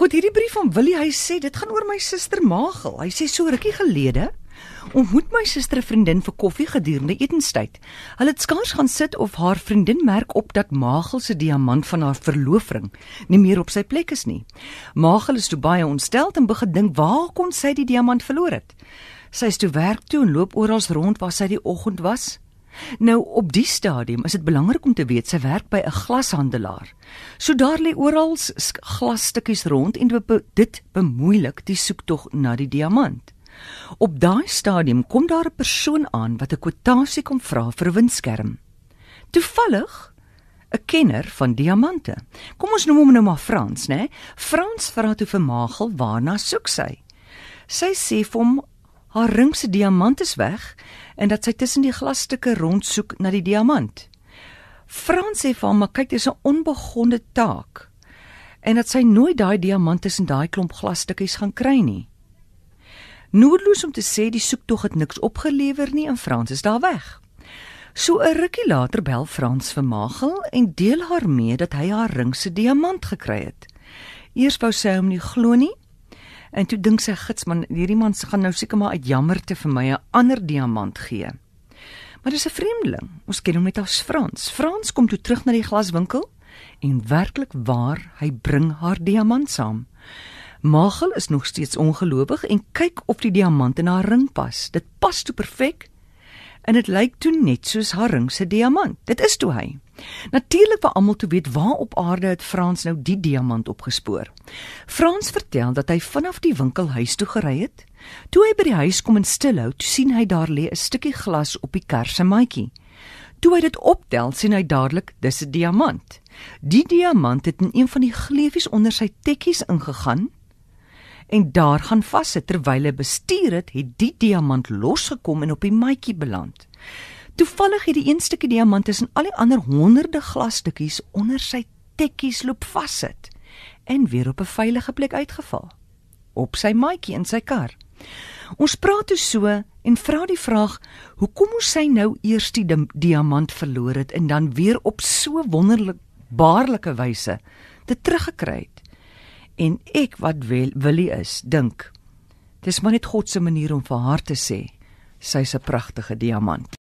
Goed, hierdie brief van Willie, hy sê dit gaan oor my suster Magel. Hy sê so rukkie gelede ontmoet my suster 'n vriendin vir koffie gedurende etenstyd. Hulle het skaars gaan sit of haar vriendin merk op dat Magel se diamant van haar verloofring nie meer op sy plek is nie. Magel is toe baie ontstel en begin dink waar kon sy die diamant verloor het. Sy is toe werk toe en loop oral rond waar sy die oggend was. Nou op die stadium is dit belangrik om te weet sy werk by 'n glashandelaar. So daar lê oral glasstukkies rond en dit bemoeilik die soektog na die diamant. Op daai stadium kom daar 'n persoon aan wat 'n kwotasie kom vra vir 'n windskerm. Toevallig 'n kenner van diamante. Kom ons noem hom nou maar Frans, né? Frans vra toe vir Magel waarna soek sy. Sy sê vir hom haar ring se diamant is weg en dat sy tussen die glasstukke rondsoek na die diamant. Frans sê vir hom, "Maar kyk, dis 'n onbegonde taak." En dat sy nooit daai diamant tussen daai klomp glasstukkies gaan kry nie. Noodloos om te sê die soektog het niks opgelewer nie en Frans is daar weg. So 'n rukkie later bel Frans vir Magel en deel haar mee dat hy haar ring se diamant gekry het. Eers wou sy hom nie glo nie. En toe dink sy gitsman, hierdie man se gaan nou seker maar uit jammerte vir my 'n ander diamant gee. Maar dis 'n vreemdeling. Ons ken hom net as Frans. Frans kom toe terug na die glaswinkel en werklik waar, hy bring haar diamant saam. Magel is nog steeds ongelowig en kyk of die diamant in haar ring pas. Dit pas toe perfek. En dit lyk toe net soos haar ring se diamant. Dit is toe hy. Natuurlik wou almal toe weet waar op aarde het Frans nou die diamant opgespoor. Frans vertel dat hy vanaf die winkel huis toe gery het. Toe hy by die huis kom in stilhou, sien hy daar lê 'n stukkie glas op die kersemaatjie. Toe hy dit optel, sien hy dadelik dis 'n diamant. Die diamant het in een van die gleufies onder sy tekkies ingegaan en daar gaan vassit terwyl hy bestuur het, het die diamant losgekom en op die maatjie beland. Toevallig het die een stukkie diamant tussen al die ander honderde glasstukkies onder sy tekkies loop vassit en weer op 'n veilige plek uitgeval op sy maatjie in sy kar. Ons praat toe so en vra die vraag: "Hoekom moes sy nou eers die diamant verloor het en dan weer op so wonderlik baarlike wyse dit teruggekry het?" En ek wat wil Willie is, dink dis maar net God se manier om vir haar te sê sy's 'n pragtige diamant.